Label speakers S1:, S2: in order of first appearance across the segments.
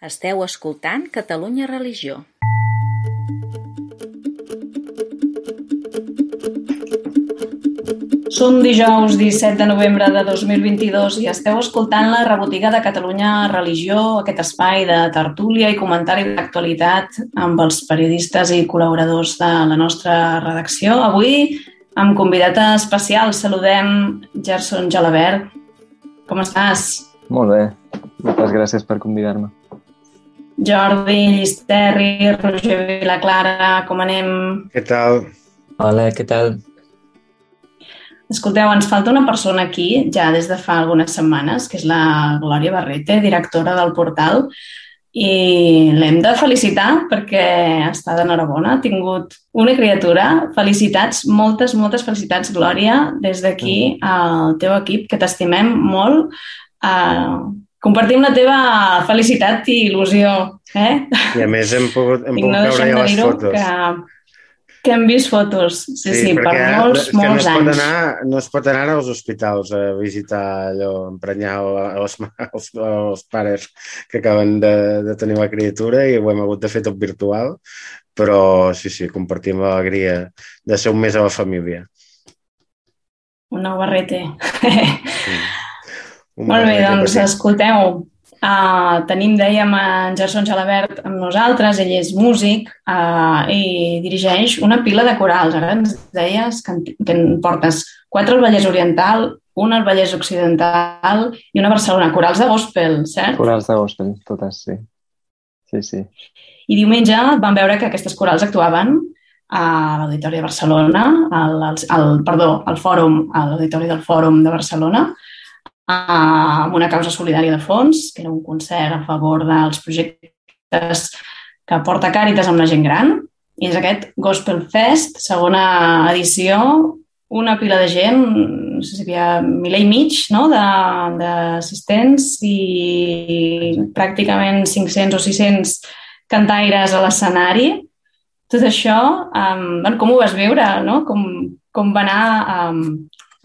S1: Esteu escoltant Catalunya Religió.
S2: Som dijous 17 de novembre de 2022 i esteu escoltant la rebotiga de Catalunya Religió, aquest espai de tertúlia i comentari d'actualitat amb els periodistes i col·laboradors de la nostra redacció. Avui, amb convidat especial, saludem Gerson Gelabert. Com estàs?
S3: Molt bé. Moltes gràcies per convidar-me.
S2: Jordi Llisterri, Roger Vilaclara, com anem?
S4: Què tal?
S5: Hola, què tal?
S2: Escolteu, ens falta una persona aquí, ja des de fa algunes setmanes, que és la Glòria Barrete, directora del portal, i l'hem de felicitar perquè està d'enhorabona, ha tingut una criatura. Felicitats, moltes, moltes felicitats, Glòria, des d'aquí al teu equip, que t'estimem molt. Uh, compartim la teva felicitat i il·lusió. Eh?
S4: I a més hem pogut, hem pogut
S2: no
S4: veure ja les fotos.
S2: Que, que hem vist fotos, sí, sí, sí per molts,
S4: és que
S2: molts
S4: no es
S2: anys.
S4: Pot anar, no es pot anar als hospitals a visitar allò, emprenyar els, els, els pares que acaben de, de tenir la criatura i ho hem hagut de fer tot virtual, però sí, sí, compartim l'alegria de ser un més a la família.
S2: Un nou barrete.
S4: Sí. Un
S2: Molt bé, doncs escolteu, uh, tenim, dèiem, en Gerson Gelabert amb nosaltres, ell és músic uh, i dirigeix una pila de corals. Ara ens deies que, en- que en portes quatre al Vallès Oriental, una al Vallès Occidental i una a Barcelona. Corals de gospel, cert?
S3: Corals de gospel, totes, sí. Sí, sí.
S2: I diumenge vam veure que aquestes corals actuaven a l'Auditori de Barcelona, al, al, al, perdó, al fòrum, a l'Auditori del Fòrum de Barcelona, amb una causa solidària de fons, que era un concert a favor dels projectes que porta Càritas amb la gent gran, i és aquest Gospel Fest, segona edició, una pila de gent, no sé si hi havia miler i mig no? d'assistents i pràcticament 500 o 600 cantaires a l'escenari. Tot això, um, bueno, com ho vas viure? No? Com, com va anar? Um,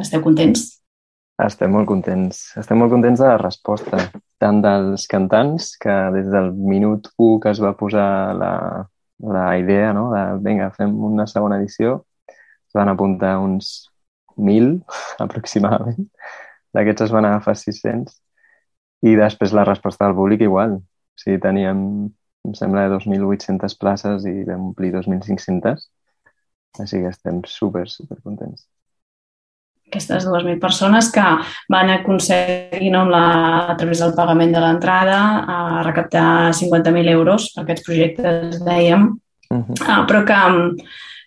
S2: esteu contents?
S3: Estem molt contents. Estem molt contents de la resposta, tant dels cantants, que des del minut 1 que es va posar la, la idea, no?, de, vinga, fem una segona edició, es van apuntar uns 1.000, aproximadament. D'aquests es van agafar 600. I després la resposta del públic igual. O sigui, teníem, em sembla, 2.800 places i vam omplir 2.500. Així que estem super, super contents.
S2: Aquestes 2.000 persones que van aconseguir no, la, a través del pagament de l'entrada a recaptar 50.000 euros per aquests projectes, dèiem,
S3: Uh -huh.
S2: Ah, però que,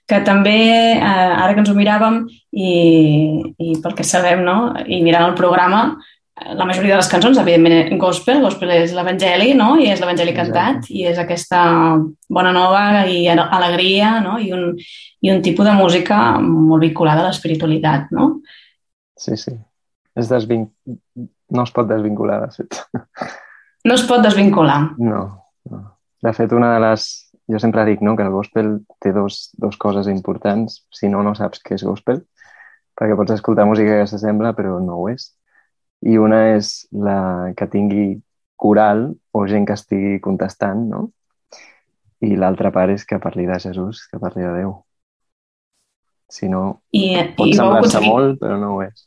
S2: que també, eh, ara que ens ho miràvem i, i pel que sabem, no? i mirant el programa, la majoria de les cançons, evidentment, gospel, gospel és l'evangeli, no? i és l'evangeli cantat, i és aquesta bona nova i alegria, no? I, un, i un tipus de música molt vinculada a l'espiritualitat, no?
S3: Sí, sí. És desvin... No es pot desvincular, de fet.
S2: No es pot desvincular.
S3: No, no. De fet, una de les... Jo sempre dic no, que el gospel té dos, dos coses importants. Si no, no saps què és gospel, perquè pots escoltar música que s'assembla, però no ho és. I una és la que tingui coral o gent que estigui contestant, no? I l'altra part és que parli de Jesús, que parli de Déu. Si no,
S2: I,
S3: pot semblar-se molt, però no ho és.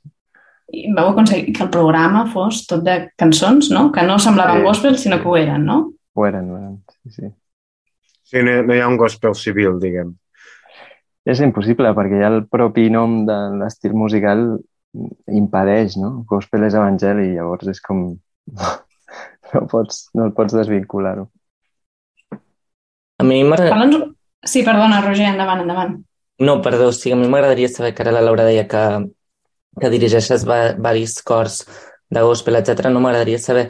S2: i vau aconseguir que el programa fos tot de cançons, no? Que no semblaven
S3: Sí.
S2: gospel, sinó que ho eren, no?
S3: Ho eren, ho eren. Sí, sí.
S4: Sí, no, no hi ha un gospel civil, diguem.
S3: És impossible, perquè ja el propi nom de l'estil musical impedeix, no? Gospel és evangeli, llavors és com... No pots, no el pots desvincular-ho.
S5: A mi m'agrada...
S2: Sí, perdona, Roger, endavant, endavant.
S5: No, perdó, o sigui, a mi m'agradaria saber que ara la Laura deia que, que dirigeixes va, varis cors de gospel, etc. No m'agradaria saber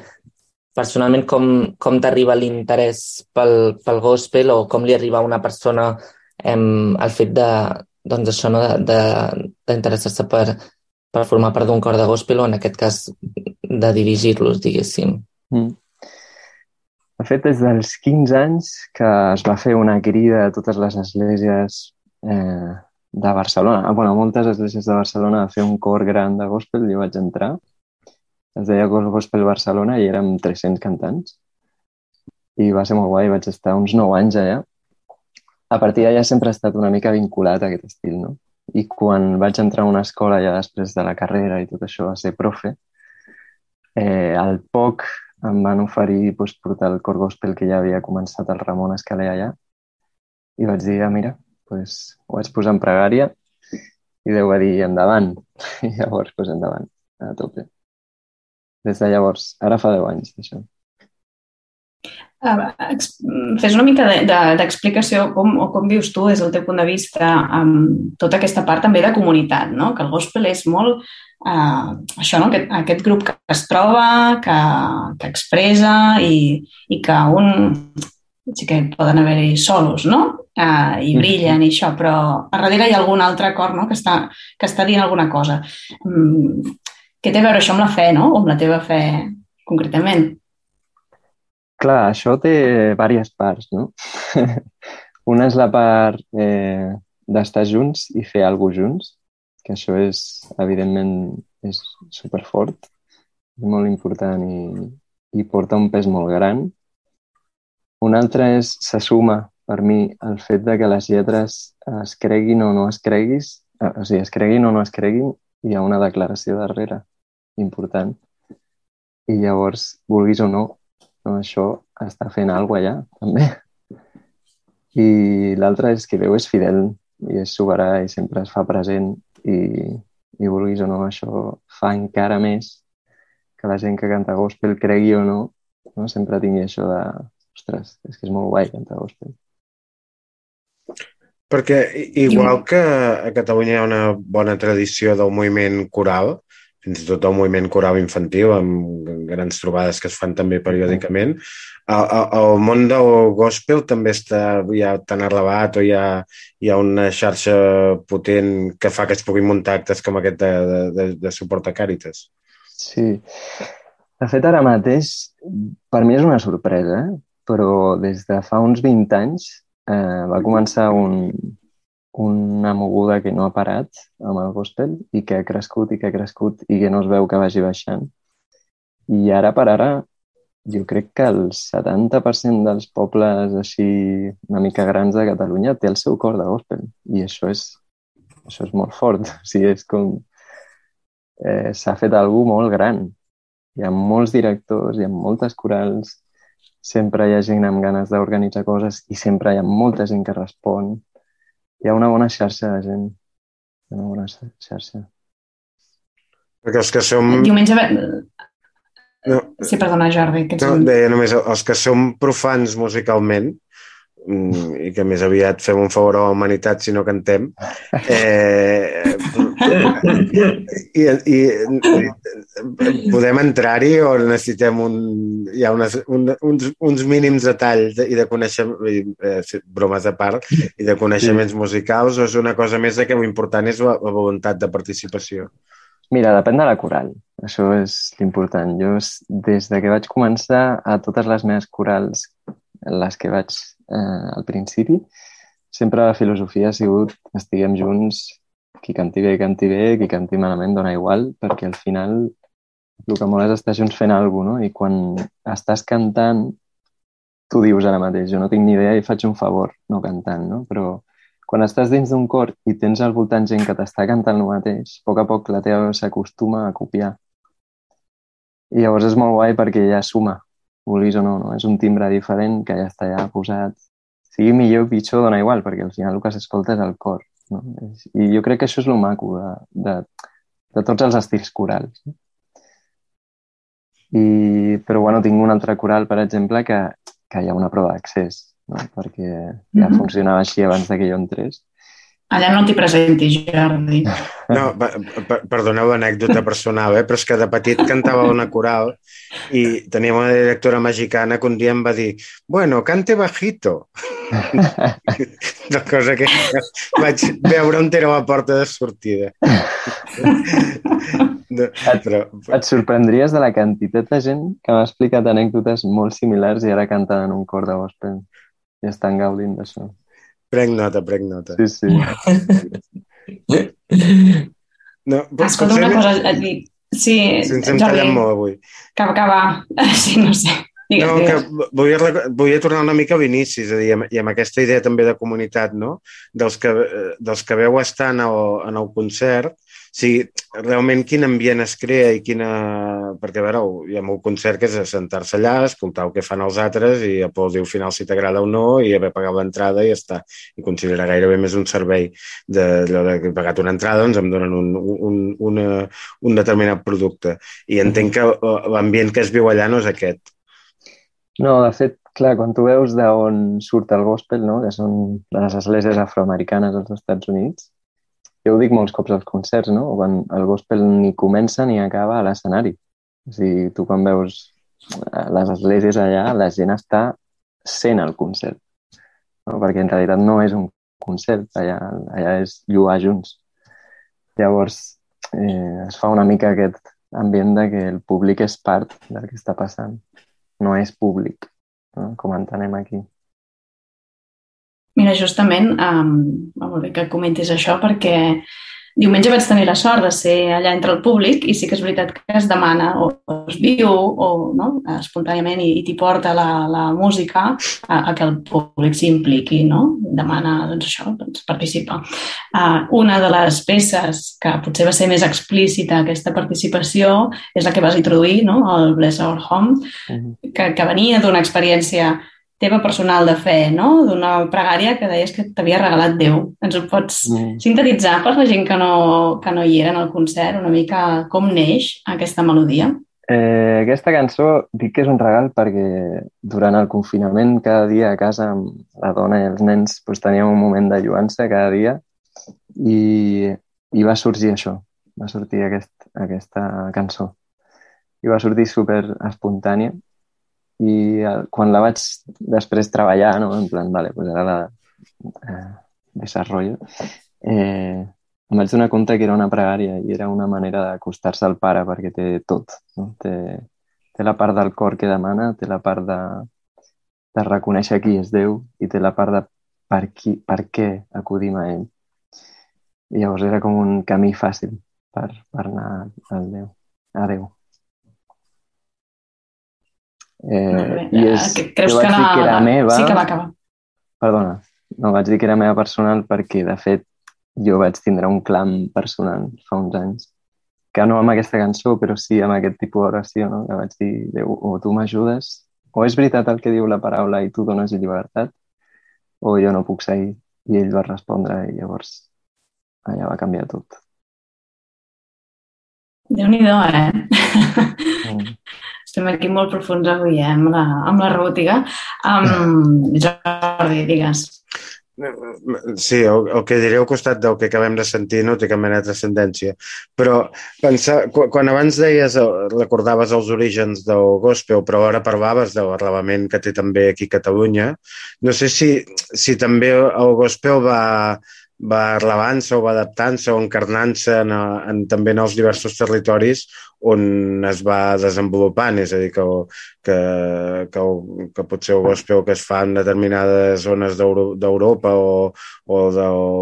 S5: personalment com, com t'arriba l'interès pel, pel gospel o com li arriba a una persona em, el fet de, doncs això, no? de, de, d'interessar-se per, per formar part d'un cor de gospel o en aquest cas de dirigir-los, diguéssim.
S3: Mm. De fet, des dels 15 anys que es va fer una crida a totes les esglésies eh, de Barcelona, ah, bueno, moltes esglésies de Barcelona a fer un cor gran de gospel, jo vaig entrar. Es deia Gospel Barcelona i érem 300 cantants. i va ser molt guai, vaig estar uns 9 anys allà. A partir d'allà sempre he estat una mica vinculat a aquest estil, no? I quan vaig entrar a una escola ja després de la carrera i tot això a ser profe, eh, al poc em van oferir doncs, portar el cor gospel que ja havia començat el Ramon Escalé allà i vaig dir, ah, mira, doncs, ho vaig posar en pregària i Déu va dir, endavant. I llavors, doncs, endavant, a tope. Des de llavors, ara fa 10 anys, això.
S2: Uh, fes una mica d'explicació de, de, com, o com vius tu des del teu punt de vista amb tota aquesta part també de comunitat, no? que el gospel és molt uh, això, no? aquest, aquest grup que es troba, que, que expressa i, i que un sí que poden haver-hi solos, no? Uh, I brillen i això, però a darrere hi ha algun altre cor no? que, està, que està dient alguna cosa. Um, què té a veure això amb la fe, no? O amb la teva fe concretament?
S3: Clar, això té diverses parts, no? Una és la part eh, d'estar junts i fer alguna junts, que això és, evidentment, és superfort, és molt important i, i porta un pes molt gran. Un altre és, se suma per mi el fet de que les lletres es creguin o no es creguis, eh, o sigui, es creguin o no es creguin, hi ha una declaració darrere important. I llavors, vulguis o no, no, això està fent alguna allà, també. I l'altre és que Déu és fidel i és soberà i sempre es fa present i, i vulguis o no, això fa encara més que la gent que canta gospel cregui o no, no sempre tingui això de ostres, és que és molt guai cantar gospel.
S4: Perquè igual que a Catalunya hi ha una bona tradició del moviment coral, fins i tot el moviment coral infantil, amb grans trobades que es fan també periòdicament. El, el, el món del gospel també està ja tan arrelat o hi ha, hi ha una xarxa potent que fa que es puguin muntar actes com aquest de, de, de suport a Càritas.
S3: Sí. De fet, ara mateix, per mi és una sorpresa, però des de fa uns 20 anys eh, va començar un, una moguda que no ha parat amb el gospel i que ha crescut i que ha crescut i que no es veu que vagi baixant. I ara per ara jo crec que el 70% dels pobles així una mica grans de Catalunya té el seu cor de gospel i això és, això és molt fort. O sigui, és com... Eh, S'ha fet algú molt gran. Hi ha molts directors, hi ha moltes corals, sempre hi ha gent amb ganes d'organitzar coses i sempre hi ha molta gent que respon hi ha una bona xarxa de gent. Hi ha una bona xarxa.
S4: Perquè els que som...
S2: Diumenge... No. Sí, perdona, Jordi. Que ets...
S4: no, deia només, els que som profans musicalment, i que més aviat fem un favor a la humanitat si no cantem, eh, i, i, i podem entrar-hi o necessitem un, hi ha unes, un, uns, uns mínims detalls i de coneixement, eh, bromes a part, i de coneixements musicals o és una cosa més de que l'important és la, la voluntat de participació?
S3: Mira, depèn de la coral. Això és l'important. Jo, des de que vaig començar, a totes les meves corals, les que vaig eh, al principi, sempre la filosofia ha sigut estiguem junts qui canti bé, canti bé, qui canti malament dona igual, perquè al final el que mola és estar junts fent alguna cosa, no? I quan estàs cantant, tu dius ara mateix, jo no tinc ni idea i faig un favor no cantant, no? Però quan estàs dins d'un cor i tens al voltant gent que t'està cantant el mateix, a poc a poc la teva s'acostuma a copiar. I llavors és molt guai perquè ja suma, vulguis o no, no? És un timbre diferent que ja està ja posat. Sigui millor o pitjor, dona igual, perquè al final el que s'escolta és el cor. No? I jo crec que això és el maco de, de, de tots els estils corals. No? I, però bueno, tinc un altre coral, per exemple, que, que hi ha una prova d'accés, no? perquè ja mm -hmm. funcionava així abans de que jo entrés
S2: Allà no t'hi presentis, Jordi.
S4: No, perdoneu l'anècdota personal, eh? però és que de petit cantava una coral i teníem una directora mexicana que un dia em va dir bueno, cante bajito. Una cosa que vaig veure on era la porta de sortida.
S3: No, però... Et, et sorprendries de la quantitat de gent que m'ha explicat anècdotes molt similars i ara canten en un cor de gospel i estan gaudint d'això.
S4: Prenc nota, prenc nota.
S3: Sí, sí.
S2: no, Escolta una cosa, et dic, Sí,
S4: si ens hem tallat molt avui.
S2: Que, que va, sí, no sé. Digues,
S4: no,
S2: digues.
S4: que volia, volia tornar una mica a l'inici, és a dir, i amb aquesta idea també de comunitat, no? Dels que, eh, dels que veu estar en el, en el concert, sigui, realment quin ambient es crea i quina... Perquè, a veure, hi ha molt concert que és sentar-se allà, escoltar el que fan els altres i aplaudir al final si t'agrada o no i haver pagat l'entrada i ja està. I considera gairebé més un servei de, de que he pagat una entrada, doncs em donen un, un, una, un determinat producte. I entenc que eh, l'ambient que es viu allà no és aquest.
S3: No, de fet, clar, quan tu veus d'on surt el gospel, no? que són les esglésies afroamericanes als Estats Units, jo ho dic molts cops als concerts, no? quan el gospel ni comença ni acaba a l'escenari. O sigui, tu quan veus eh, les esglésies allà, la gent està sent el concert. No? Perquè en realitat no és un concert, allà, allà és lluar junts. Llavors, eh, es fa una mica aquest ambient de que el públic és part del que està passant no és públic, no? com entenem aquí.
S2: Mira, justament, um, va molt bé que comentis això perquè diumenge vaig tenir la sort de ser allà entre el públic i sí que és veritat que es demana o, es viu o no, espontàniament i, i t'hi porta la, la música a, a que el públic s'impliqui, no? Demana, doncs això, doncs participa. Uh, una de les peces que potser va ser més explícita aquesta participació és la que vas introduir, no? El Bless Our Home, que, que venia d'una experiència teva personal de fe, no? D'una pregària que deies que t'havia regalat Déu. Ens ho pots
S3: Mm.
S2: sintetitzar per la gent que no, que no hi era en el concert, una mica com neix aquesta melodia?
S3: Eh, aquesta cançó dic que és un regal perquè durant el confinament cada dia a casa amb la dona i els nens doncs, teníem un moment de lluança cada dia i, i va sorgir això, va sortir aquest, aquesta cançó. I va sortir super espontània i eh, quan la vaig després treballar, no? en plan, vale, pues ara la eh, desarrollo, eh, em vaig donar compte que era una pregària i era una manera d'acostar-se al pare perquè té tot. No? Té, té la part del cor que demana, té la part de, de reconèixer qui és Déu i té la part de per, qui, per què acudim a ell. I llavors era com un camí fàcil per, per anar al Déu, a Déu. Eh. I és,
S2: Que- Creus
S3: jo
S2: que,
S3: vaig dir que era meva,
S2: Sí que va acabar.
S3: Perdona, no vaig dir que era meva personal perquè, de fet, jo vaig tindre un clam personal fa uns anys, que no amb aquesta cançó, però sí amb aquest tipus d'oració, no? que vaig dir, Déu, o tu m'ajudes, o és veritat el que diu la paraula i tu dones llibertat, o jo no puc seguir. I ell va respondre i llavors allà va canviar tot.
S2: Déu-n'hi-do, eh?
S3: Mm.
S2: Estem aquí molt profuns avui, eh? Amb la, amb la robòtica. Um, Jordi, digues.
S4: Sí, el, el que diré al costat del que acabem de sentir no té cap mena de transcendència. Però pensar, quan, quan abans deies, recordaves els orígens del gospel, però ara parlaves de l'arrelament que té també aquí a Catalunya, no sé si, si també el gospel va, va arrelant-se o va adaptant-se o encarnant-se en, en, també en els diversos territoris on es va desenvolupant, és a dir, que, que, que, que potser el gospel que es fa en determinades zones d'Europa o, o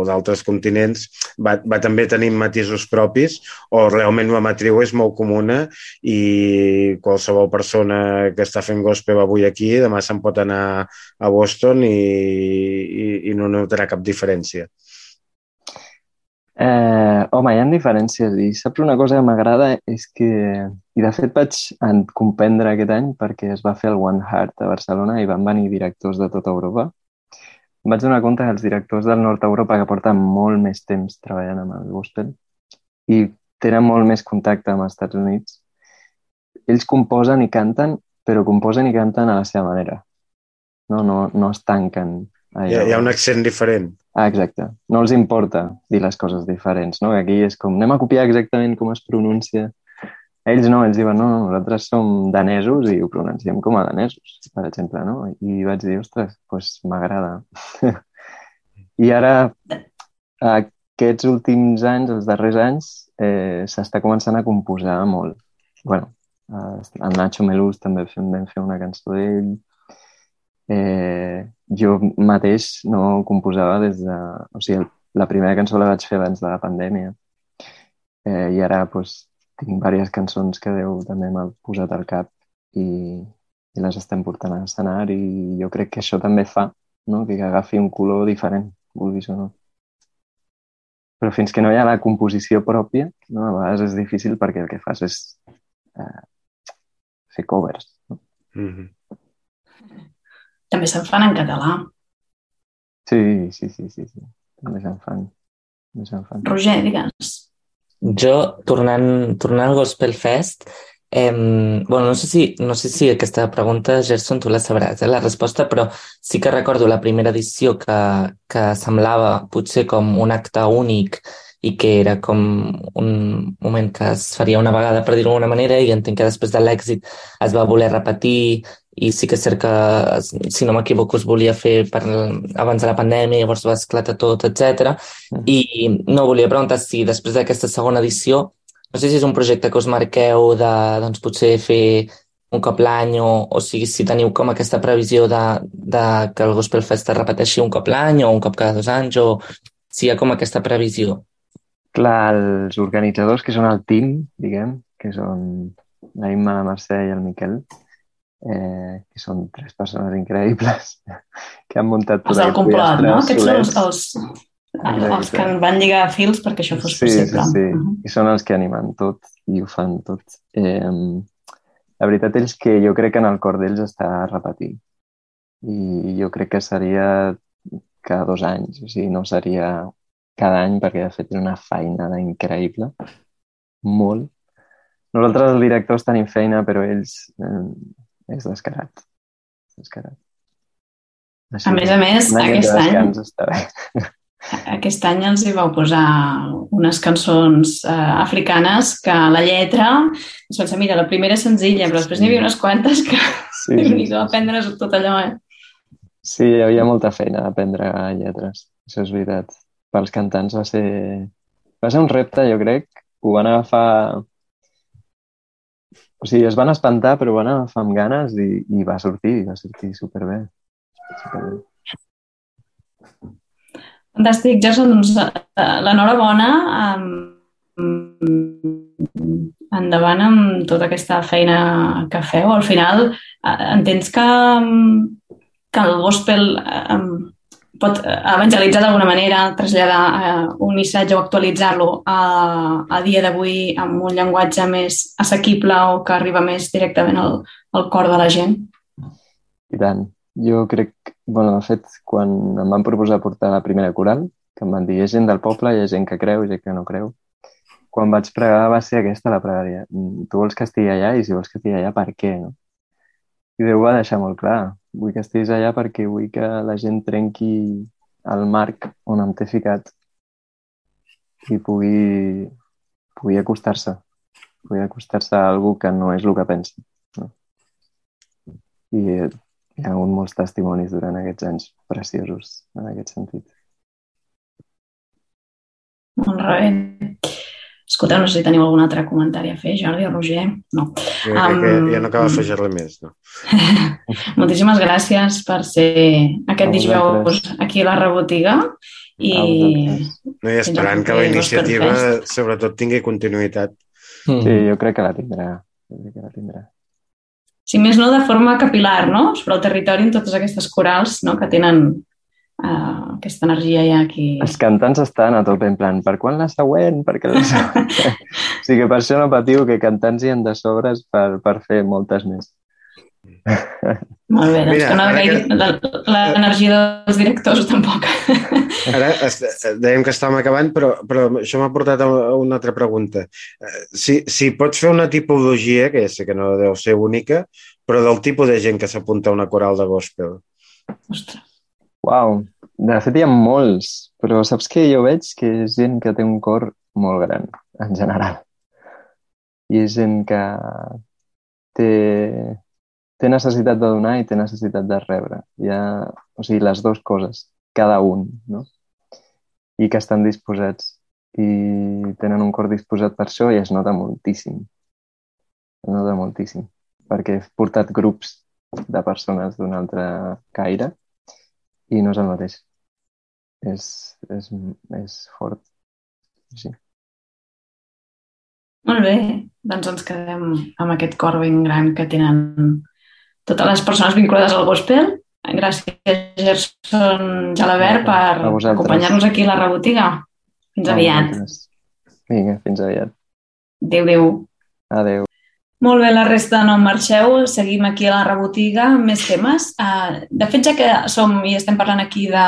S4: d'altres continents va, va també tenir matisos propis o realment la matriu és molt comuna i qualsevol persona que està fent gospel avui aquí, demà se'n pot anar a Boston i, i, i no notarà cap diferència.
S3: Eh, home, hi ha diferències i saps una cosa que m'agrada és que, i de fet vaig comprendre aquest any perquè es va fer el One Heart a Barcelona i van venir directors de tota Europa. Em vaig donar compte que els directors del nord d'Europa que porten molt més temps treballant amb el gospel i tenen molt més contacte amb els Estats Units, ells composen i canten, però composen i canten a la seva manera. No, no, no es tanquen.
S4: Allò. Hi, ha, hi ha un accent diferent.
S3: Ah, exacte. No els importa dir les coses diferents, no? Aquí és com, anem a copiar exactament com es pronuncia. Ells no, ells diuen, no, no, nosaltres som danesos i ho pronunciem com a danesos, per exemple, no? I vaig dir, ostres, doncs pues m'agrada. I ara, aquests últims anys, els darrers anys, eh, s'està començant a composar molt. bueno, el Nacho Melús també vam fer una cançó d'ell, eh, jo mateix no composava des de... O sigui, la primera cançó la vaig fer abans de la pandèmia eh, i ara pues, tinc diverses cançons que Déu també m'ha posat al cap i, i les estem portant a l'escenari i jo crec que això també fa no? que agafi un color diferent, vulguis o no. Però fins que no hi ha la composició pròpia, no? a vegades és difícil perquè el que fas és eh, fer covers. No? Mm -hmm.
S2: També se'n fan en català.
S3: Sí, sí, sí, sí, sí. També se'n fan. També se'n fan.
S2: Roger, digues.
S5: Jo, tornant, tornant al Gospel Fest, Eh, bueno, no sé, si, no sé si aquesta pregunta, Gerson, tu la sabràs, eh, la resposta, però sí que recordo la primera edició que, que semblava potser com un acte únic i que era com un moment que es faria una vegada, per dir-ho d'alguna manera, i entenc que després de l'èxit es va voler repetir i sí que és cert que, si no m'equivoco, es volia fer per, abans de la pandèmia, llavors va esclatar tot, etc. Mm. I no volia preguntar si després d'aquesta segona edició no sé si és un projecte que us marqueu de, doncs, potser fer un cop l'any o, o sigui, si teniu com aquesta previsió de, de que el Gospel Fest es repeteixi un cop l'any o un cop cada dos anys o si hi ha com aquesta previsió.
S3: Clar, els organitzadors que són el team, diguem, que són la Imma, la Mercè i el Miquel, eh, que són tres persones increïbles que han muntat
S2: tot aquest complot, no? Aquests són els, els, Exacte. Els que van lligar fils perquè això fos
S3: sí,
S2: possible.
S3: Sí, sí, uh -huh. i són els que animen tot i ho fan tot. Eh, la veritat és que jo crec que en el cor d'ells està repetir. I jo crec que seria cada dos anys, o sigui, no seria cada any perquè de fet és una feina increïble, molt. Nosaltres, els directors, tenim feina, però ells eh, és descarat. descarat.
S2: Així, a més a més, aquest any... Està bé. Aquest any els hi vau posar unes cançons eh, africanes que la lletra, es pensa, mira, la primera és senzilla, però després n'hi havia unes quantes que sí, sí, sí. aprendre's tot allò, eh?
S3: Sí, hi havia molta feina d'aprendre lletres, això és veritat. Pels cantants va ser, va ser un repte, jo crec. Ho van agafar... O sigui, es van espantar, però van agafar amb ganes i, i va sortir, va sortir superbé. superbé.
S2: Fantàstic, Gerson, doncs eh, l'enhorabona. endavant amb tota aquesta feina que feu. Al final, eh, entens que, que el gospel pot evangelitzar d'alguna manera, traslladar un missatge o actualitzar-lo a, a dia d'avui amb un llenguatge més assequible o que arriba més directament al, al cor de la gent?
S3: I tant. Jo crec, bueno, de fet, quan em van proposar portar la primera coral, que em van dir, hi ha gent del poble, hi ha gent que creu, i gent que no creu. Quan vaig pregar va ser aquesta la pregària. Mm, tu vols que estigui allà i si vols que estigui allà, per què? No? I Déu va deixar molt clar. Vull que estiguis allà perquè vull que la gent trenqui el marc on em té ficat i pugui, pugui acostar-se. Pugui acostar-se a algú que no és el que pensa. No? I hi ha hagut molts testimonis durant aquests anys preciosos en aquest sentit.
S2: Molt bé. Escolta, no sé si teniu algun altre comentari a fer, Jordi o Roger. No.
S4: Jo crec um, que ja no cal afegir-li més, no?
S2: Moltíssimes gràcies per ser aquest dijous aquí a la rebotiga i...
S4: No, i esperant que la iniciativa sobretot tingui continuïtat.
S3: Sí, jo crec que la tindrà. Jo crec que la tindrà
S2: si més no de forma capilar, no? sobre el territori en totes aquestes corals no? que tenen uh, aquesta energia ja aquí.
S3: Els cantants estan a tope en plan, per quan la següent? Perquè la següent? o sigui que per això no patiu que cantants hi han de sobres per, per fer moltes més.
S2: Molt bé, doncs Mira, que no que... l'energia dels directors tampoc.
S4: Ara dèiem que estàvem acabant, però, però això m'ha portat a una altra pregunta. Eh, si, si pots fer una tipologia, que ja sé que no deu ser única, però del tipus de gent que s'apunta a una coral de gospel.
S2: Ostres.
S3: Uau, de fet hi ha molts, però saps que jo veig que és gent que té un cor molt gran, en general. I és gent que té té necessitat de donar i té necessitat de rebre. Hi ha, o sigui, les dues coses, cada un, no? I que estan disposats i tenen un cor disposat per això i es nota moltíssim. Es nota moltíssim. Perquè he portat grups de persones d'un altre caire i no és el mateix. És, és, és fort. Sí.
S2: Molt bé, doncs ens quedem amb aquest cor ben gran que tenen totes les persones vinculades al gospel. Gràcies, Gerson Jalabert, per acompanyar-nos aquí a la rebotiga. Fins aviat.
S3: Vinga, fins aviat.
S2: Adéu-adéu.
S3: Adéu.
S2: Molt bé, la resta no marxeu, seguim aquí a la rebotiga, més temes. Uh, de fet, ja que som i estem parlant aquí de,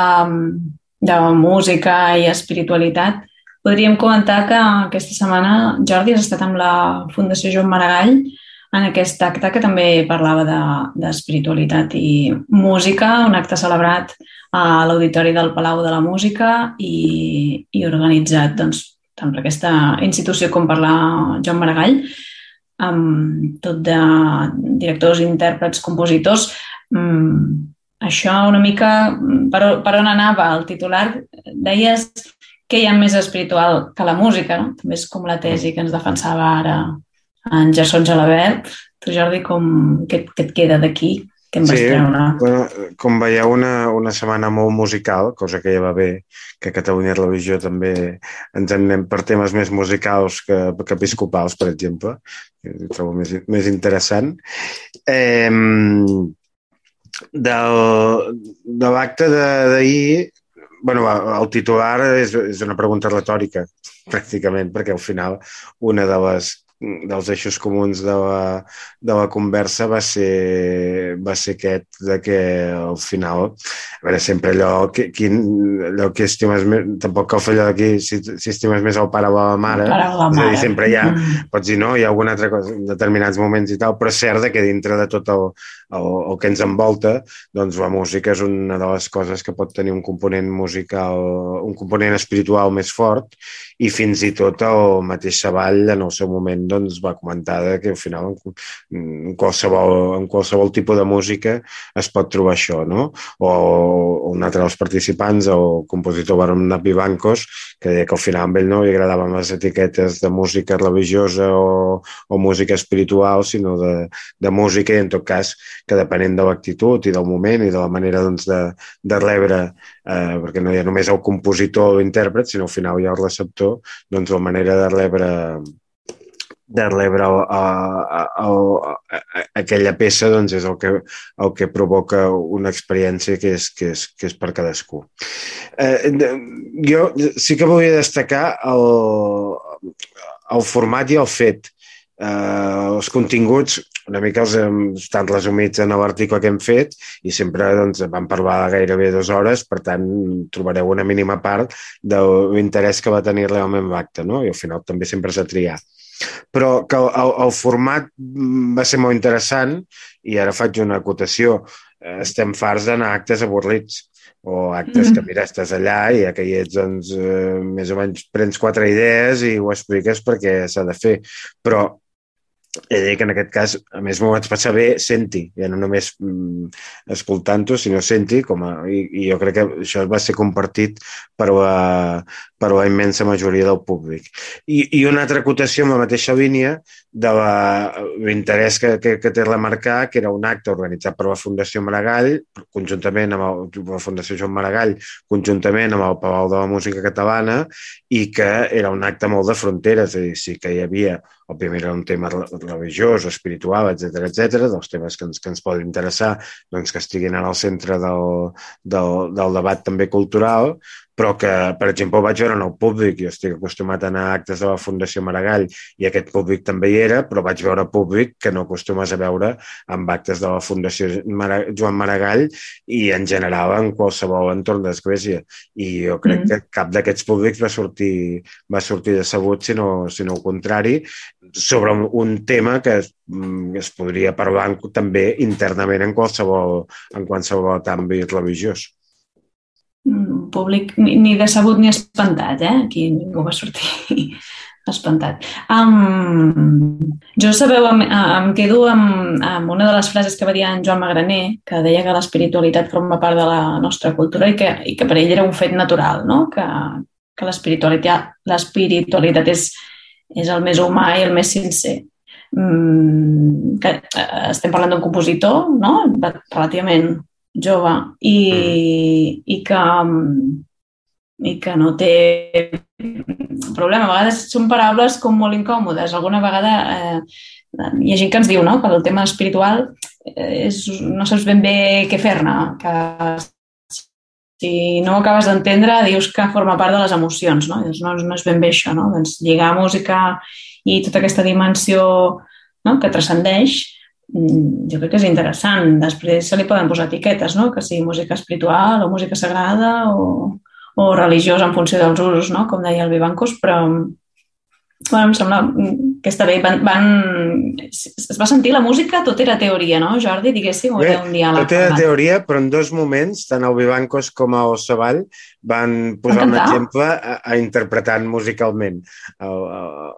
S2: de música i espiritualitat, podríem comentar que aquesta setmana Jordi has estat amb la Fundació Joan Maragall en aquest acte que també parlava d'espiritualitat de, i música, un acte celebrat a l'Auditori del Palau de la Música i, i organitzat doncs, tant per aquesta institució com per la Joan Maragall amb tot de directors, intèrprets, compositors. Mm, això una mica, per, per on anava el titular? Deies que hi ha més espiritual que la música, no? També és com la tesi que ens defensava ara en Gerson Gelabert. Tu, Jordi, com, què, què et queda d'aquí? Que em vas sí, treure.
S4: Bueno, com veieu, una, una setmana molt musical, cosa que ja va bé, que a Catalunya Televisió també ens anem per temes més musicals que, que episcopals, per exemple, que ho trobo més, més interessant. Eh, del, de l'acte d'ahir, bueno, el titular és, és una pregunta retòrica, pràcticament, perquè al final una de les dels eixos comuns de la, de la conversa va ser, va ser aquest de que al final, a veure, sempre allò que, quin, allò que estimes més, tampoc cal fer allò d'aquí, si, si estimes més el pare o la mare,
S2: la mare. és a dir,
S4: sempre hi ha, mm. pots dir no, hi ha alguna altra cosa, en determinats moments i tal, però és cert que dintre de tot el, el, el que ens envolta, doncs la música és una de les coses que pot tenir un component musical, un component espiritual més fort i fins i tot el mateix Savall en el seu moment doncs, va comentar que al final en qualsevol, en qualsevol tipus de música es pot trobar això, no? O, un altre dels participants, el compositor Baron Napi Bancos, que deia que al final amb ell no li agradaven les etiquetes de música religiosa o, o música espiritual, sinó de, de música i en tot cas que depenent de l'actitud i del moment i de la manera doncs, de, de rebre, eh, perquè no hi ha només el compositor o l'intèrpret, sinó al final hi ha el receptor doncs la manera de rebre de rebre aquella peça doncs és el que, el que provoca una experiència que és, que és, que és per cadascú. Eh, jo sí que volia destacar el, el format i el fet. Eh, els continguts una mica els estan resumits en l'article que hem fet i sempre doncs, vam parlar gairebé dues hores, per tant trobareu una mínima part de l'interès que va tenir realment l'acte, no? i al final també sempre s'ha triat. Però que el, el format va ser molt interessant i ara faig una acotació. Estem farts d'anar a actes avorrits o actes mm. que, mira, estàs allà i ja que hi ets, doncs, eh, més o menys prens quatre idees i ho expliques perquè s'ha de fer. Però he de dir que en aquest cas, a més, m'ho vaig passar bé senti, ja no només mm, escoltant-ho, sinó senti, com a, i, i jo crec que això va ser compartit per la, per la immensa majoria del públic. I, i una altra acotació en la mateixa línia de l'interès que, que, que té remarcar, que era un acte organitzat per la Fundació Maragall, conjuntament amb el, la Fundació Joan Maragall, conjuntament amb el Palau de la Música Catalana, i que era un acte molt de fronteres, és a dir, sí que hi havia òbviament era un tema religiós, espiritual, etc etc, dels temes que ens, que ens poden interessar, doncs que estiguin en el centre del, del, del debat també cultural, però que, per exemple, ho vaig veure en el públic, jo estic acostumat a anar a actes de la Fundació Maragall i aquest públic també hi era, però vaig veure públic que no acostumes a veure amb actes de la Fundació Joan Maragall i en general en qualsevol entorn d'església. I jo crec mm. que cap d'aquests públics va sortir, va sortir decebut, sinó, sinó el contrari, sobre un, tema que es, mm, es podria parlar també internament en qualsevol, en qualsevol àmbit religiós.
S2: Mm, públic ni, decebut ni espantat, eh? Aquí ningú va sortir espantat. Um, jo sabeu, em, em quedo amb, amb una de les frases que va dir en Joan Magraner, que deia que l'espiritualitat forma part de la nostra cultura i que, i que per ell era un fet natural, no? que, que l'espiritualitat és, és el més humà i el més sincer. Mm, que, eh, estem parlant d'un compositor no? relativament jove i, mm. i que i que no té problema. A vegades són paraules com molt incòmodes. Alguna vegada eh, hi ha gent que ens diu no? que el tema espiritual és, no saps ben bé què fer-ne, que si no ho acabes d'entendre dius que forma part de les emocions, no? Doncs no, no és ben bé això, no? Doncs lligar música i tota aquesta dimensió no? que transcendeix mm, jo crec que és interessant. Després se li poden posar etiquetes, no? que sigui música espiritual o música sagrada o, o religiosa en funció dels usos, no? com deia el Vivancos, però, bueno, em sembla que està bé. Van, van... Es va sentir la música, tot era teoria, no, Jordi? Diguéssim, o era un diàleg?
S4: Tot era teoria, però en dos moments, tant el Vivancos com el Savall van posar un exemple a, a interpretant musicalment. El,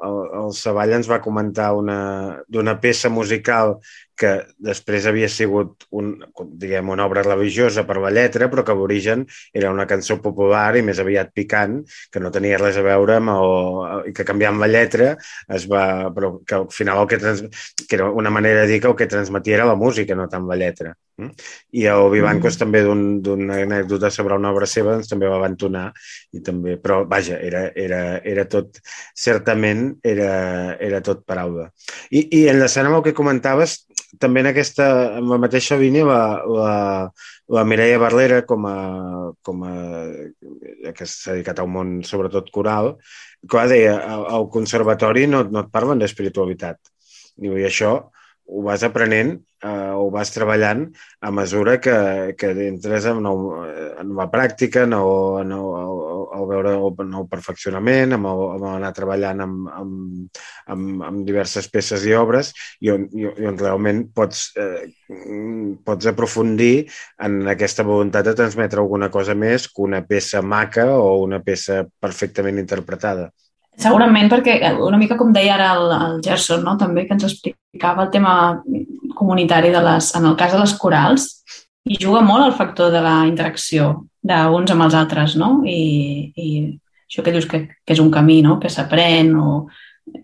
S4: el, el Savall ens va comentar d'una peça musical que després havia sigut un, diguem, una obra religiosa per la lletra, però que d'origen era una cançó popular i més aviat picant, que no tenia res a veure amb el, i que canviant la lletra es va, però que al final el que, trans, que era una manera de dir que el que transmetia era la música, no tant la lletra. Mm? I el Vivancos mm. també d'una un, anècdota sobre una obra seva doncs, també va abandonar i també, però vaja, era, era, era tot, certament era, era tot paraula. I, i enllaçant amb el que comentaves, també en aquesta, en la mateixa línia, la, la, la Mireia Barlera, com a, com a que s'ha dedicat a un món sobretot coral, clar, deia, al conservatori no, no et parlen d'espiritualitat. I això ho vas aprenent eh, ho vas treballant a mesura que, que entres en, nou, en la pràctica, en el, en el, el veure el nou perfeccionament, amb, el, amb anar treballant amb, amb, amb, amb diverses peces i obres i on, i, i on realment pots, eh, pots aprofundir en aquesta voluntat de transmetre alguna cosa més que una peça maca o una peça perfectament interpretada.
S2: Segurament perquè una mica com deia ara el, el Gerson, no? també que ens explicava el tema comunitari de les, en el cas de les corals, i juga molt el factor de la interacció d'uns amb els altres, no? I, i això que dius que, que és un camí, no? Que s'aprèn o...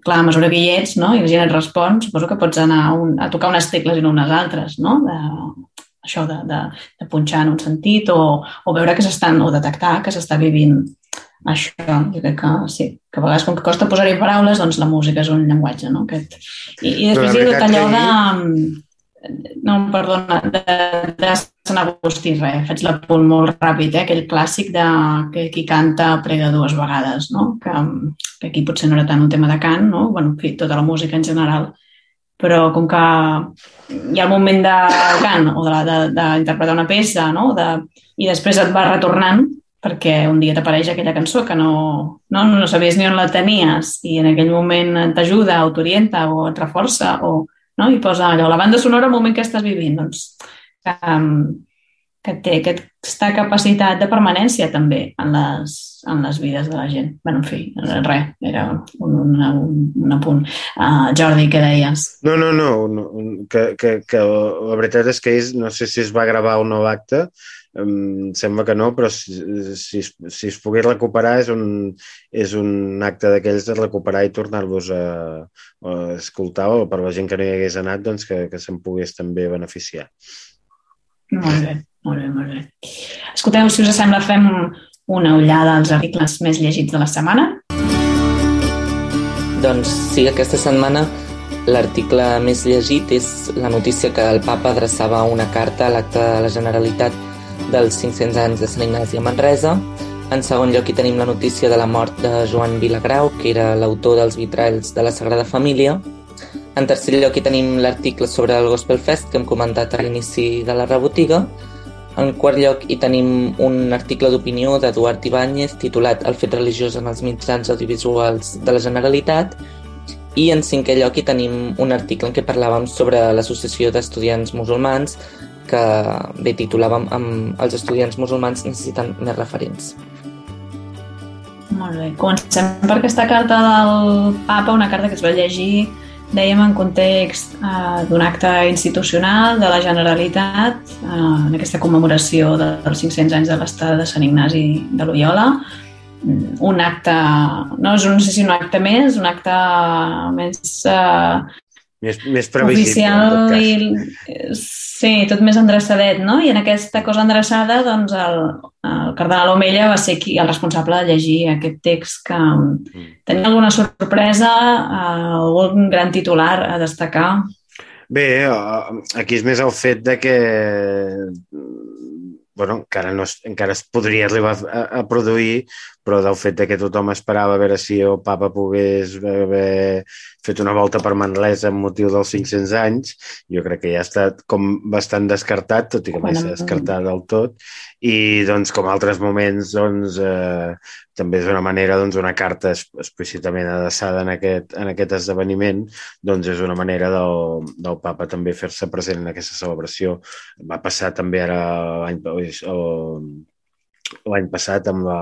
S2: Clar, a mesura que hi ets, no? I la gent et respon, suposo que pots anar a, un, a tocar unes tecles i no unes altres, no? De, això de, de, de punxar en un sentit o, o veure que s'estan, o detectar que s'està vivint això, jo crec que sí, que a vegades com que costa posar-hi paraules, doncs la música és un llenguatge, no? Aquest... I, i després hi ha tot allò de... No, perdona, de, de Sant Agustí, res, faig l'apunt molt ràpid, eh? aquell clàssic de que qui canta prega dues vegades, no? Que, que aquí potser no era tant un tema de cant, no? bueno, en fi, tota la música en general, però com que hi ha el moment de cant o d'interpretar una peça no? de, i després et va retornant, perquè un dia t'apareix aquella cançó que no, no, no sabies ni on la tenies i en aquell moment t'ajuda o t'orienta o et reforça o no? i posa allò, la banda sonora al moment que estàs vivint, doncs que, que té aquesta capacitat de permanència també en les, en les vides de la gent. Bé, en fi, res, era un, un, un, un apunt. Uh, Jordi, què deies?
S4: No, no, no, no que, que, que la veritat és que ells, no sé si es va gravar un nou acte, em sembla que no, però si, si, si es pogués recuperar és un, és un acte d'aquells de recuperar i tornar-los a, a escoltar o per la gent que no hi hagués anat doncs que, que se'n pogués també beneficiar.
S2: Molt bé, molt bé, molt bé. Escolteu, si us sembla, fem una ullada als articles més llegits de la setmana.
S5: Doncs sí, aquesta setmana l'article més llegit és la notícia que el papa adreçava una carta a l'acte de la Generalitat dels 500 anys de Sant Ignasi a Manresa. En segon lloc hi tenim la notícia de la mort de Joan Vilagrau, que era l'autor dels vitralls de la Sagrada Família. En tercer lloc hi tenim l'article sobre el Gospel Fest que hem comentat a l'inici de la rebotiga. En quart lloc hi tenim un article d'opinió d'Eduard Ibáñez titulat El fet religiós en els mitjans audiovisuals de la Generalitat i en cinquè lloc hi tenim un article en què parlàvem sobre l'Associació d'Estudiants Musulmans que bé titulàvem amb els estudiants musulmans necessiten més referents.
S2: Molt bé. Comencem per aquesta carta del papa, una carta que es va llegir, dèiem, en context eh, d'un acte institucional de la Generalitat, eh, en aquesta commemoració dels 500 anys de l'estat de Sant Ignasi de Loyola, un acte, no, és un, no sé si un acte més, un acte més eh,
S4: Més, més previsible,
S2: oficial i... Sí, tot més endreçadet, no? I en aquesta cosa endreçada, doncs, el, el cardenal Omella va ser qui, el responsable de llegir aquest text que
S4: Mm.
S2: tenia alguna sorpresa, eh, algun gran titular a destacar.
S4: Bé, eh, aquí és més el fet de que bueno, encara, no es, encara es podria arribar a, a produir, però del fet de que tothom esperava a veure si el papa pogués haver fet una volta per Manresa amb motiu dels 500 anys, jo crec que ja ha estat com bastant descartat, tot i que mai s'ha descartat del tot, i doncs com altres moments doncs, eh, també és una manera, doncs, una carta explícitament adreçada en aquest, en aquest esdeveniment, doncs és una manera del, del papa també fer-se present en aquesta celebració. Va passar també ara l'any l'any passat amb la,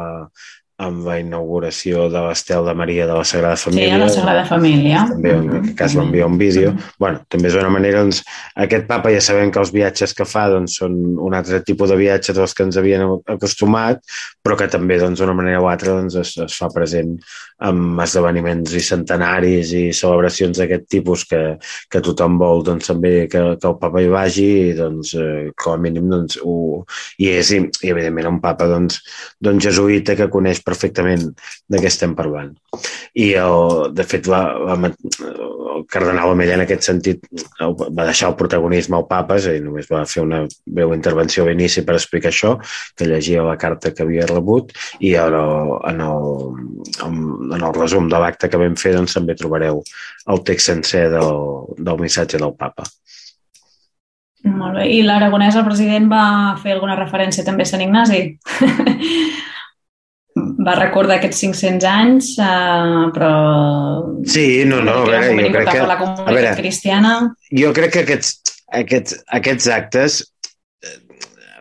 S4: amb la inauguració de l'estel de Maria de la Sagrada Família.
S2: Sí, a la Sagrada Família.
S4: També, en aquest cas, va enviar un vídeo. Sí. bueno, també és una manera, doncs, aquest papa ja sabem que els viatges que fa doncs, són un altre tipus de viatge dels que ens havien acostumat, però que també, doncs, d'una manera o altra, doncs, es, es fa present amb esdeveniments i centenaris i celebracions d'aquest tipus que, que tothom vol, doncs, també que, que el papa hi vagi i, doncs, eh, com a mínim, doncs, ho, hi és, i, i evidentment, un papa, doncs, doncs jesuïta que coneix perfectament de què estem parlant. I, el, de fet, la, la, el cardenal Omella en aquest sentit va deixar el protagonisme al papa i només va fer una breu intervenció a l'inici per explicar això, que llegia la carta que havia rebut i el, en el, en el resum de l'acte que vam fer doncs, també trobareu el text sencer del, del missatge del papa.
S2: Molt bé. I l'Aragonès, el president, va fer alguna referència també a Sant Ignasi? va recordar aquests 500 anys, eh, però...
S4: Sí, no, no, a veure, jo crec que...
S2: La comunitat a veure, cristiana...
S4: Jo crec que aquests, aquests, aquests actes,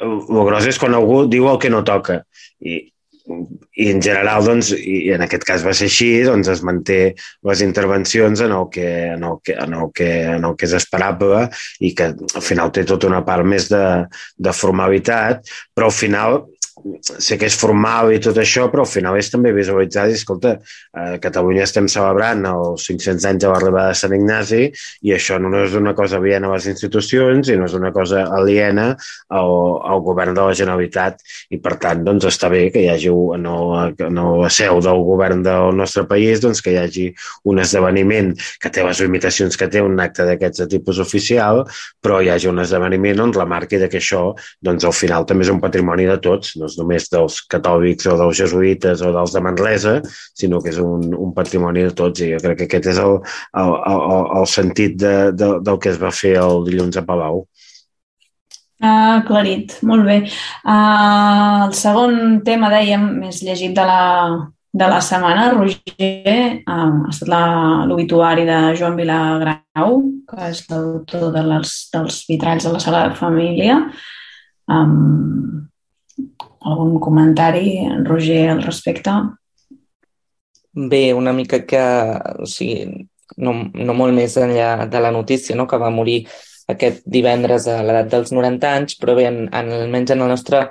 S4: el gros és quan algú diu el que no toca. I, i en general, doncs, i en aquest cas va ser així, doncs es manté les intervencions en el que, en el que, en el que, en el que és esperable i que al final té tota una part més de, de formalitat, però al final sé que és formal i tot això, però al final és també visualitzar i, escolta, a Catalunya estem celebrant els 500 anys de l'arribada de Sant Ignasi i això no és una cosa aliena a les institucions i no és una cosa aliena al, al govern de la Generalitat. I, per tant, doncs està bé que hi hagi en, el, en la seu del govern del nostre país doncs, que hi hagi un esdeveniment que té les limitacions que té un acte d'aquests de tipus oficial, però hi hagi un esdeveniment on remarqui que això, doncs, al final també és un patrimoni de tots, no és només dels catòlics o dels jesuïtes o dels de Manresa, sinó que és un, un patrimoni de tots i jo crec que aquest és el, el, el, el sentit de, de, del que es va fer el dilluns a Palau.
S2: Ah, aclarit, molt bé. Uh, el segon tema, dèiem, més llegit de la, de la setmana, Roger, um, ha estat l'obituari de Joan Vilagrau, que és l'autor de les, dels vitralls de la Sagrada Família. Um, algun comentari, Roger, al respecte?
S5: Bé, una mica que, o sigui, no, no molt més enllà de la notícia, no? que va morir aquest divendres a l'edat dels 90 anys, però bé, en, en, almenys en el nostre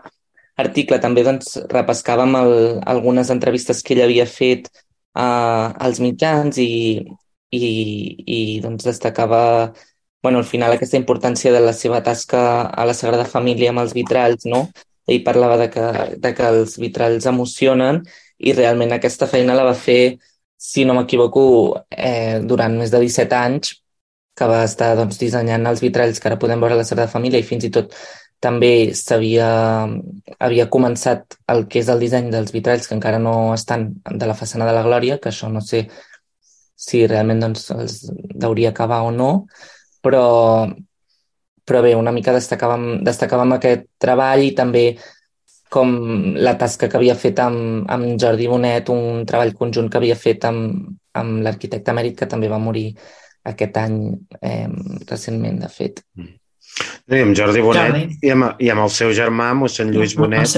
S5: article també doncs, repescàvem el, algunes entrevistes que ell havia fet uh, als mitjans i, i, i doncs, destacava bueno, al final aquesta importància de la seva tasca a la Sagrada Família amb els vitralls, no? Ell parlava de que, de que els vitralls emocionen i realment aquesta feina la va fer, si no m'equivoco, eh, durant més de 17 anys, que va estar doncs, dissenyant els vitralls que ara podem veure a la Sagrada Família i fins i tot també s'havia havia començat el que és el disseny dels vitralls que encara no estan de la façana de la Glòria, que això no sé si realment doncs, els hauria acabar o no, però, però bé, una mica destacàvem, destacàvem aquest treball i també com la tasca que havia fet amb, amb Jordi Bonet, un treball conjunt que havia fet amb, amb l'arquitecte mèrit que també va morir aquest any eh, recentment, de fet.
S4: Mm. I amb Jordi Bonet Jordi. I, amb, i amb el seu germà, mossèn Lluís Bonet,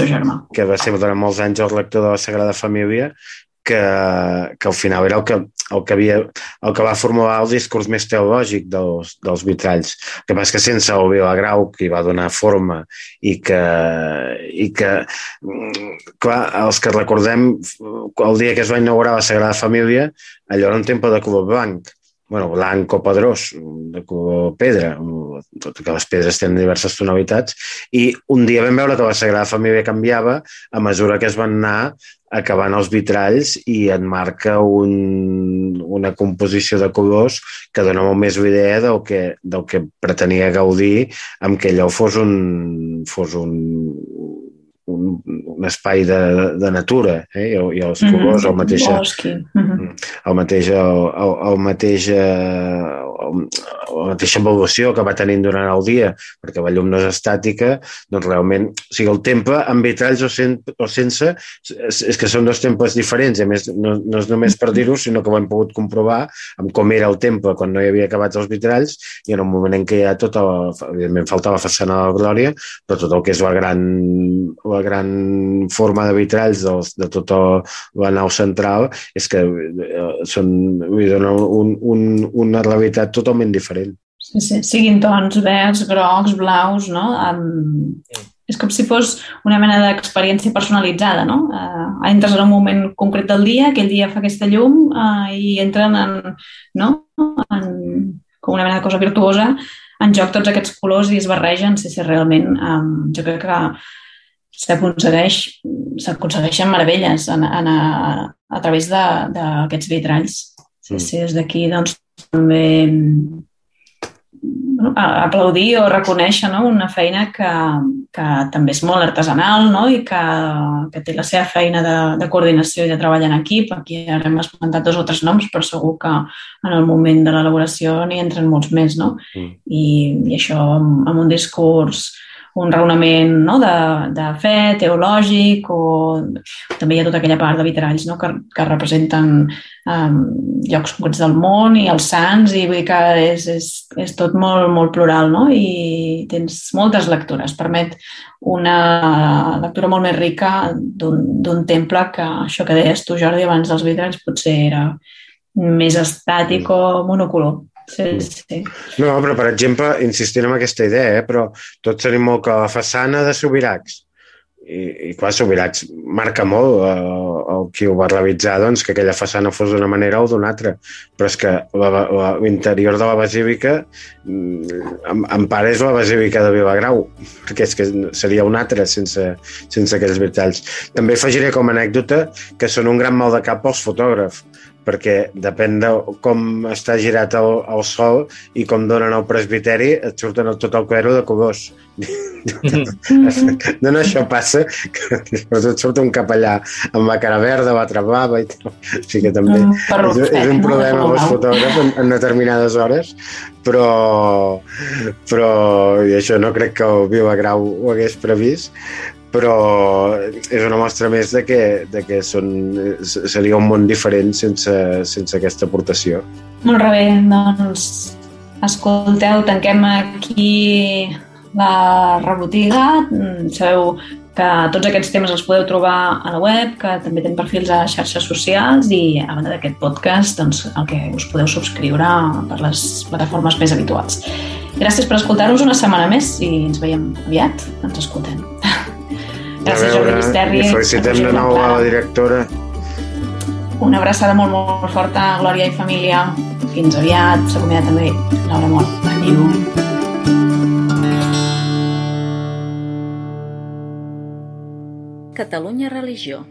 S4: que va ser durant molts anys el rector de la Sagrada Família, que, que al final era el que, el que, havia, el que va formular el discurs més teològic dels, dels vitralls. El que passa que sense el Vilagrau, que hi va donar forma i que, i que clar, els que recordem el dia que es va inaugurar la Sagrada Família, allò era un temple de color blanc bueno, blanc o pedrós, de color pedra, tot que les pedres tenen diverses tonalitats, i un dia vam veure que la Sagrada Família canviava a mesura que es van anar acabant els vitralls i et marca un, una composició de colors que dona molt més idea del que, del que pretenia gaudir amb que allò fos un, fos un, un, un espai de, de natura eh? I, i els colors, el mateix,
S2: Mm -hmm.
S4: el mateix, el, el, el mateix, la mateixa evolució que va tenint durant el dia, perquè la llum no és estàtica, doncs realment, o sigui, el temple amb vitralls o, sen, o sense, és, que són dos temples diferents, a més no, no és només per dir-ho, sinó que ho hem pogut comprovar amb com era el temple quan no hi havia acabat els vitralls i en un moment en què ja tot, el, evidentment falta la façana de la Glòria, però tot el que és la gran, la gran forma de vitralls de, de tota la nau central és que són, vull dir, un, un, una realitat totalment diferent.
S2: Sí, sí. Siguin tons verds, grocs, blaus, no? Um, és com si fos una mena d'experiència personalitzada, no? Uh, entres en un moment concret del dia, aquell dia fa aquesta llum uh, i entren en, no? en, com una mena de cosa virtuosa en joc tots aquests colors i es barregen, sí, sí, realment um, jo crec que s'aconsegueix s'aconsegueixen meravelles en, en, a, a través d'aquests vitralls. Sí, mm. sí, des d'aquí doncs també bueno, aplaudir o reconèixer no? una feina que, que també és molt artesanal no? i que, que té la seva feina de, de coordinació i de treball en equip. Aquí ara hem esmentat dos o tres noms, però segur que en el moment de l'elaboració n'hi entren molts més. No? Mm. I, I això amb, amb un discurs un raonament no? de, de fe teològic o també hi ha tota aquella part de vitralls no? que, que representen um, llocs concrets del món i els sants i vull dir que és, és, és tot molt, molt plural no? i tens moltes lectures. Permet una lectura molt més rica d'un temple que això que deies tu, Jordi, abans dels vitralls potser era més estàtic o monocolor. Sí, mm. sí.
S4: No, però, per exemple, insistint en aquesta idea, eh, però tots tenim molt que la façana de Sobirats, i, i clar, Sobirats marca molt eh, el qui ho va realitzar, doncs, que aquella façana fos d'una manera o d'una altra. Però és que l'interior de la basílica mm, en, en part és la basílica de Vilagrau, perquè és que seria una altra sense, sense aquells vitalls. També afegiré com a anècdota que són un gran mal de cap pels fotògrafs, perquè depèn de com està girat el, el sol i com donen el presbiteri, et surten tot el cuero de colors. no, no, això passa que et surt un capellà amb la cara verda, la trabava i tal. O sigui que també no, és, és un problema amb els fotògrafs en, en determinades hores, però, però i això no crec que el Viva Grau ho hagués previst, però és una mostra més de que, de que són, seria un món diferent sense, sense aquesta aportació.
S2: Molt bé, doncs escolteu, tanquem aquí la rebotiga. Sabeu que tots aquests temes els podeu trobar a la web, que també tenim perfils a xarxes socials i a banda d'aquest podcast, doncs, el que us podeu subscriure per les plataformes més habituals. Gràcies per escoltar-nos una setmana més i ens veiem aviat. Ens escoltem. Gràcies, Jordi Misterri.
S4: I felicitem de nou a la directora.
S2: Una abraçada molt, molt forta a Glòria i família. Fins aviat. S'acomiada també Laura Mort. Adéu.
S1: Catalunya Religió